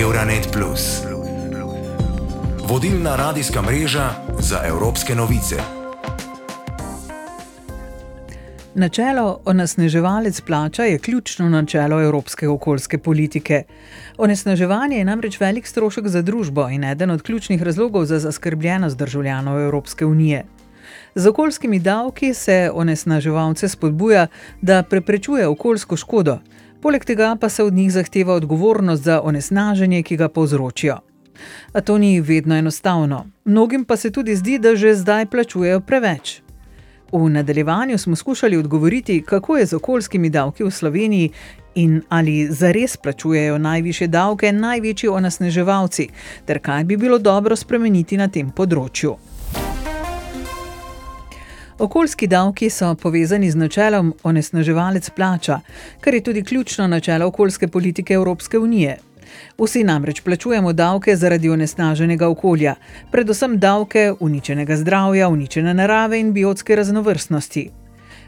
Euronet. Vodilna radijska mreža za evropske novice. Načelo onesnaževalec plača je ključno načelo evropske okoljske politike. Onesnaževanje je namreč velik strošek za družbo in eden od ključnih razlogov za zaskrbljenost državljanov Evropske unije. Z okoljskimi davki se onesnaževalce spodbuja, da preprečuje okoljsko škodo, poleg tega pa se od njih zahteva odgovornost za onesnaženje, ki ga povzročijo. A to ni vedno enostavno. Mnogim pa se tudi zdi, da že zdaj plačujejo preveč. V nadaljevanju smo skušali odgovoriti, kako je z okoljskimi davki v Sloveniji in ali zares plačujejo najviše davke največji onesnaževalci, ter kaj bi bilo dobro spremeniti na tem področju. Okoljski davki so povezani z načelom onesnaževalec plača, kar je tudi ključno načelo okoljske politike Evropske unije. Vsi namreč plačujemo davke zaradi onesnaženega okolja, predvsem davke uničenega zdravja, uničene narave in biotske raznovrstnosti.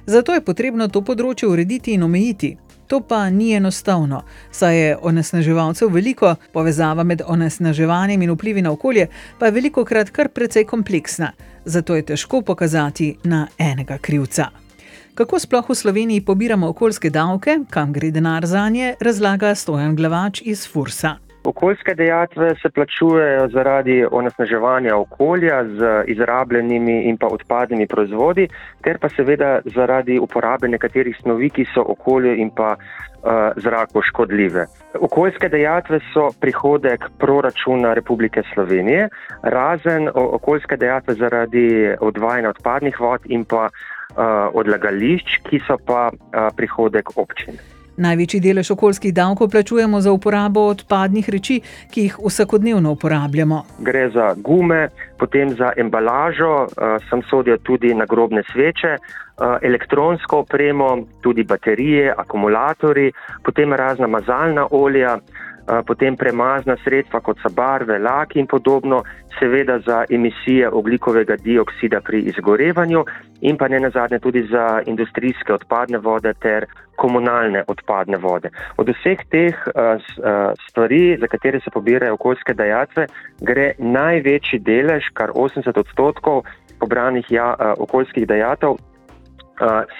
Zato je potrebno to področje urediti in omejiti. To pa ni enostavno, saj je onesnaževalcev veliko, povezava med onesnaževanjem in vplivi na okolje pa je veliko krat kar precej kompleksna, zato je težko pokazati na enega krivca. Kako sploh v Sloveniji pobiramo okoljske davke, kam gre denar za nje, razlaga Stojan Glavač iz Fursa. Okoljske dejatve se plačujejo zaradi onesnaževanja okolja z izrabljenimi in pa odpadnimi proizvodi, ter pa seveda zaradi uporabe nekaterih snovi, ki so okolju in pa uh, zraku škodljive. Okoljske dejatve so prihodek proračuna Republike Slovenije, razen okoljske dejatve zaradi odvajanja odpadnih vod in pa uh, odlagališč, ki so pa uh, prihodek občine. Največji delež okoljskih davkov plačujemo za uporabo odpadnih reči, ki jih vsakodnevno uporabljamo. Gre za gume, potem za embalažo, eh, sem sodijo tudi nagrobne sveče, eh, elektronsko opremo, tudi baterije, akumulatori, potem razna mazalna olja potem premazna sredstva, kot so barve, laki in podobno, seveda za emisije oglikovega dioksida pri izgorevanju in pa ne nazadnje tudi za industrijske odpadne vode ter komunalne odpadne vode. Od vseh teh stvari, za katere se pobirajo okoljske dejatve, gre največji delež, kar 80 odstotkov pobranih ja, okoljskih dejatev,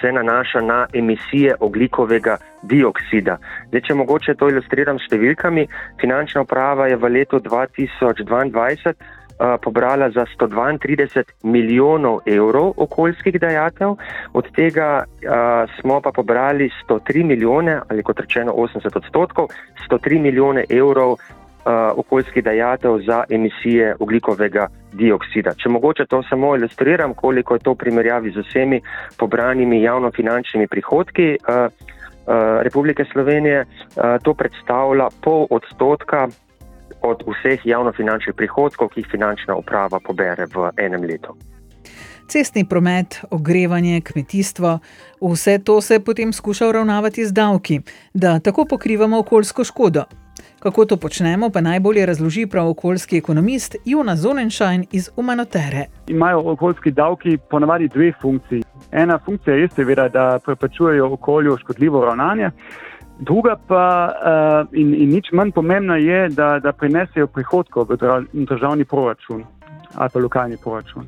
se nanaša na emisije oglikovega dioksida. Zdaj, če mogoče to ilustriram s številkami, finančna uprava je v letu 2022 pobrala za 132 milijonov evrov okoljskih dejatev, od tega a, smo pa pobrali 103 milijone, ali kot rečeno 80 odstotkov, 103 milijone evrov okoljskih dejatev za emisije oglikovega dioksida. Če mogoče to samo ilustriram, koliko je to v primerjavi z vsemi pobranimi javnofinančnimi prihodki Republike Slovenije, to predstavlja pol odstotka od vseh javnofinančnih prihodkov, ki jih finančna uprava pobere v enem letu. Cestni promet, ogrevanje, kmetijstvo, vse to se potem skuša uravnavati z davki, da tako pokrivamo okoljsko škodo. Kako to počnemo, pa najbolje razloži prav okoljski ekonomist Jonas Zonenschein iz Umanotere. Imajo okoljski davki ponavadi dve funkciji. Ena funkcija je seveda, da preprečujejo okolju škodljivo ravnanje. Druga pa, uh, in, in nič manj pomembna, je, da, da prinesejo prihodke v državni proračun ali pa lokalni proračun.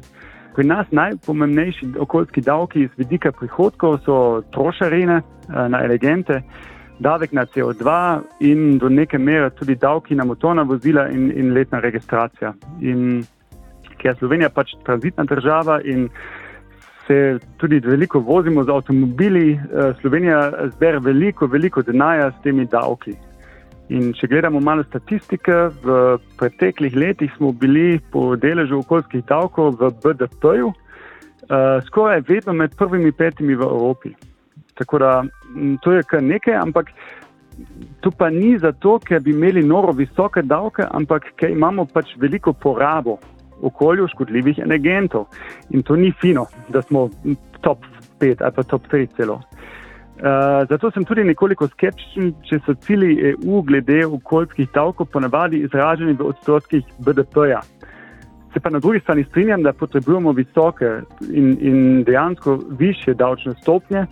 Pri nas najpomembnejši okoljski davki iz vidika prihodkov so trošarine uh, na elegante, davek na CO2 in do neke mere tudi davki na motorna vozila in, in letna registracija. In ker je Slovenija pač tranzitna država in se tudi veliko vozimo z avtomobili, eh, Slovenija zbere veliko, veliko denarja s temi davki. In če gledamo malo statistike, v preteklih letih smo bili po deležu okoljskih davkov v BDP-ju uh, skoraj vedno med prvimi petimi v Evropi. Tako da to je kar nekaj, ampak to pa ni zato, ker bi imeli noro visoke davke, ampak ker imamo pač veliko porabo okolju škodljivih energentov. In to ni fino, da smo top 5 ali pa top 3 celo. Uh, zato sem tudi nekoliko skeptičen, če so cilji EU glede okoljskih davkov ponavadi izraženi v odstotkih BDP-ja. Se pa na drugi strani strinjam, da potrebujemo visoke in, in dejansko više davčne stopnje,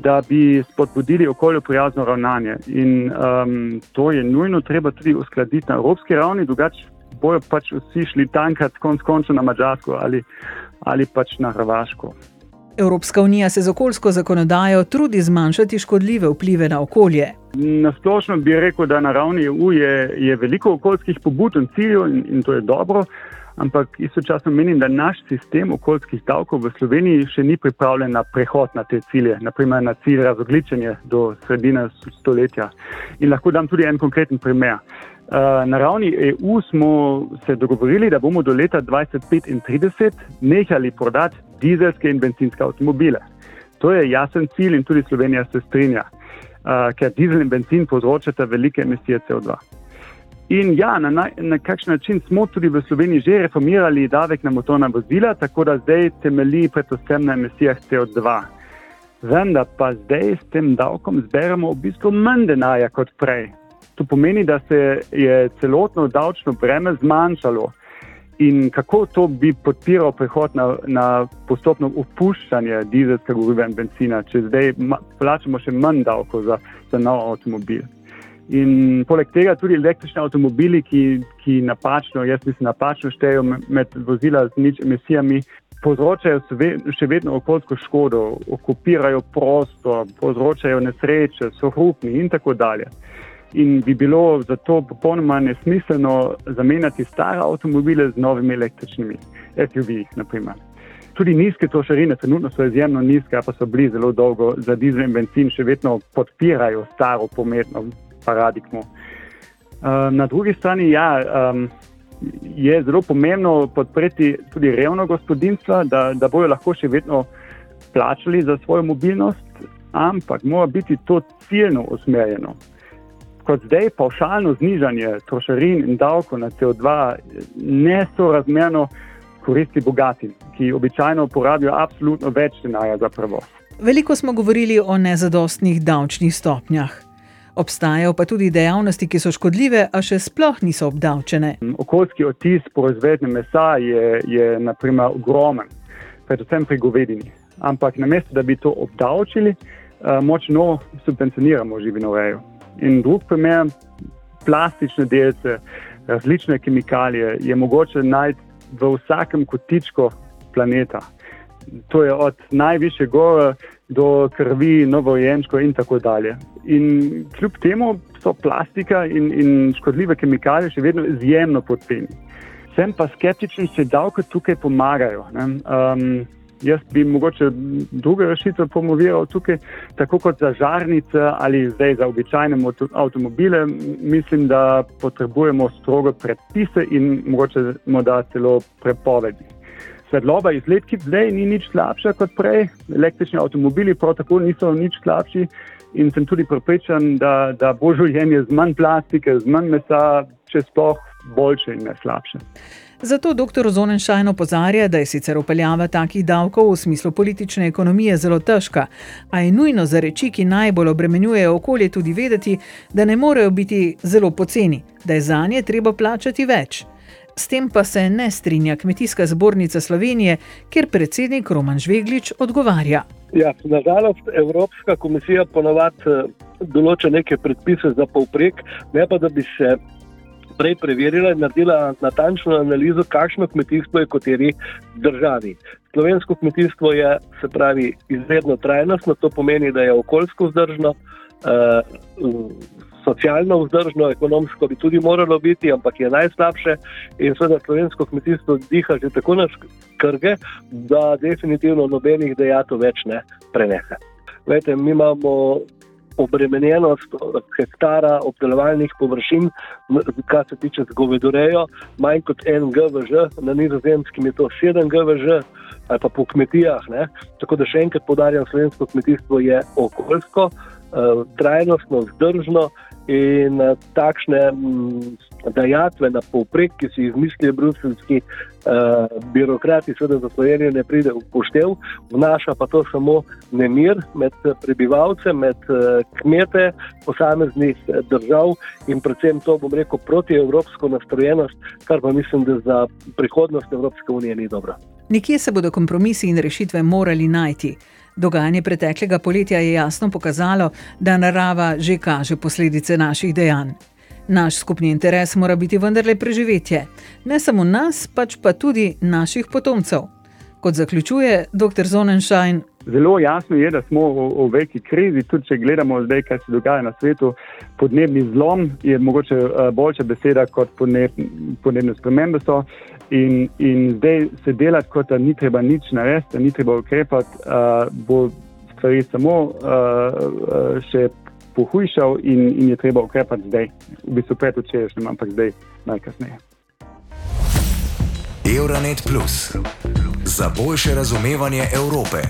da bi spodbudili okolju prijazno ravnanje. In um, to je nujno treba tudi uskladiti na evropski ravni, drugače bojo pač vsi šli tankat konc konca na Mačarsko ali, ali pač na Hrvaško. Evropska unija se z okoljsko zakonodajo trudi zmanjšati škodljive vplive na okolje. Na splošno bi rekel, da na ravni EU je, je veliko okoljskih pobud in ciljev in, in to je dobro, ampak istočasno menim, da naš sistem okoljskih davkov v Sloveniji še ni pripravljen na prehod na te cilje, naprimer na cilj razogličenja do sredine stoletja. In lahko dam tudi en konkreten primer. Eh, na ravni EU smo se dogovorili, da bomo do leta 2035 nehali prodati dizelske in benzinske avtomobile. To je jasen cilj in tudi Slovenija se strinja, uh, ker dizel in benzin povzročata velike emisije CO2. In ja, na, na, na kakšen način smo tudi v Sloveniji že reformirali davek na motorna vozila, tako da zdaj temelji predvsem na emisijah CO2. Vendar pa zdaj s tem davkom zberemo v bistvu manj denarja kot prej. To pomeni, da se je celotno davčno breme zmanjšalo. In kako to bi podpiral prehod na, na postopno opuščanje dizelskega goriva in benzina, če zdaj plačamo še manj davkov za, za nov avtomobil. In poleg tega tudi električni avtomobili, ki, ki napačno, jaz mislim, napačno štejejo med vozila z nič emisijami, povzročajo še vedno okoljsko škodo, okupirajo prostor, povzročajo nesreče, so hrupni in tako dalje in bi bilo zato popolnoma nesmiselno zamenjati stare avtomobile z novimi električnimi SUV-ji. Tudi nizke trošarine, trenutno so izjemno nizke, pa so bili zelo dolgo za dizel in benzin, še vedno podpirajo staro pometno paradigmo. Uh, na drugi strani ja, um, je zelo pomembno podpreti tudi revno gospodinstva, da, da bojo lahko še vedno plačali za svojo mobilnost, ampak mora biti to ciljno usmerjeno kot zdaj pavšalno znižanje trošarin in davkov na CO2 ne so razmerno koristi bogatim, ki običajno porabijo absolutno več denarja za prevoz. Veliko smo govorili o nezadostnih davčnih stopnjah. Obstajajo pa tudi dejavnosti, ki so škodljive, a še sploh niso obdavčene. Okoljski odtis proizvedne mesa je, je naprimer, ogromen, predvsem pri govedini. Ampak namesto, da bi to obdavčili, eh, močno subvencioniramo živinorejo. In drug primer, plastične delce, različne kemikalije je mogoče najti v vsakem kotičku planeta. To je od najviše gore do krvi, novojenčko in tako dalje. In kljub temu so plastika in, in škodljive kemikalije še vedno izjemno poceni. Sem pa skeptičen, če davke tukaj pomagajo. Um, Jaz bi mogoče druge rešitve promoviral tukaj, tako kot za žarnice ali zdaj za običajne avtomobile. Mislim, da potrebujemo strogo predpise in mogoče morda celo prepovedi. Svetloba iz let, ki zdaj ni nič slabša kot prej, električni avtomobili prav tako niso nič slabši in sem tudi prepričan, da, da bo življenje z manj plastike, z manj mesa, če sploh boljše in ne slabše. Zato dr. Zonenšajn opozarja, da je sicer upeljava takih davkov v smislu politične ekonomije zelo težka, a je nujno za reči, ki najbolj obremenjujejo okolje, tudi vedeti, da ne morejo biti zelo poceni, da je za nje treba plačati več. S tem pa se ne strinja Kmetijska zbornica Slovenije, kjer predsednik Roman Žveglič odgovarja. Ja, nažalost, Evropska komisija ponovadi eh, določa neke predpise za povprek, ne pa da bi se prej preverila in naredila natančno analizo, kakšno kmetijstvo je v kateri državi. Slovensko kmetijstvo je, se pravi, izredno trajnostno, to pomeni, da je okoljsko vzdržno, socialno vzdržno, ekonomsko bi tudi moralo biti, ampak je najslabše. In seveda slovensko kmetijstvo diha že tako na krge, da definitivno nobenih dejatov več ne preneha. Vete, mi imamo obremenjenost hektara obdelovalnih površin, kar se tiče govedorejo, manj kot en GVŽ, na nizozemskem je to 7 GVŽ. Ali pa po kmetijah. Ne? Tako da še enkrat podarjam, slovensko kmetijstvo je okoljsko, eh, trajnostno, vzdržno in eh, takšne mm, dajatve na povprek, ki si jih izmislijo bruselski uh, birokrati, seveda za Slovenijo ne pride v poštev, vnaša pa to samo nemir med prebivalce, med uh, kmete posameznih držav in predvsem to, bom rekel, protievropsko nastrojenost, kar pa mislim, da za prihodnost Evropske unije ni dobro. Nekje se bodo kompromisi in rešitve morali najti. Dogajanje preteklega poletja je jasno pokazalo, da narava že kaže posledice naših dejanj. Naš skupni interes mora biti vendarle preživetje, ne samo nas, pač pa tudi naših potomcev. Kot zaključuje dr. Zonenschein. Zelo jasno je, da smo v, v veliki krizi, tudi če gledamo zdaj, kaj se dogaja na svetu. Podnebni zlom je mogoče uh, boljša beseda kot podneb, podnebne spremembe. So. In, in zdaj se delati, kot da ni treba nič narediti, da ni treba ukrepati, uh, bo stvari samo uh, še pohujšal in, in je treba ukrepati zdaj, v bistvu predvčerajšnjem, ampak zdaj najkasneje. Euronet Plus za boljše razumevanje Evrope.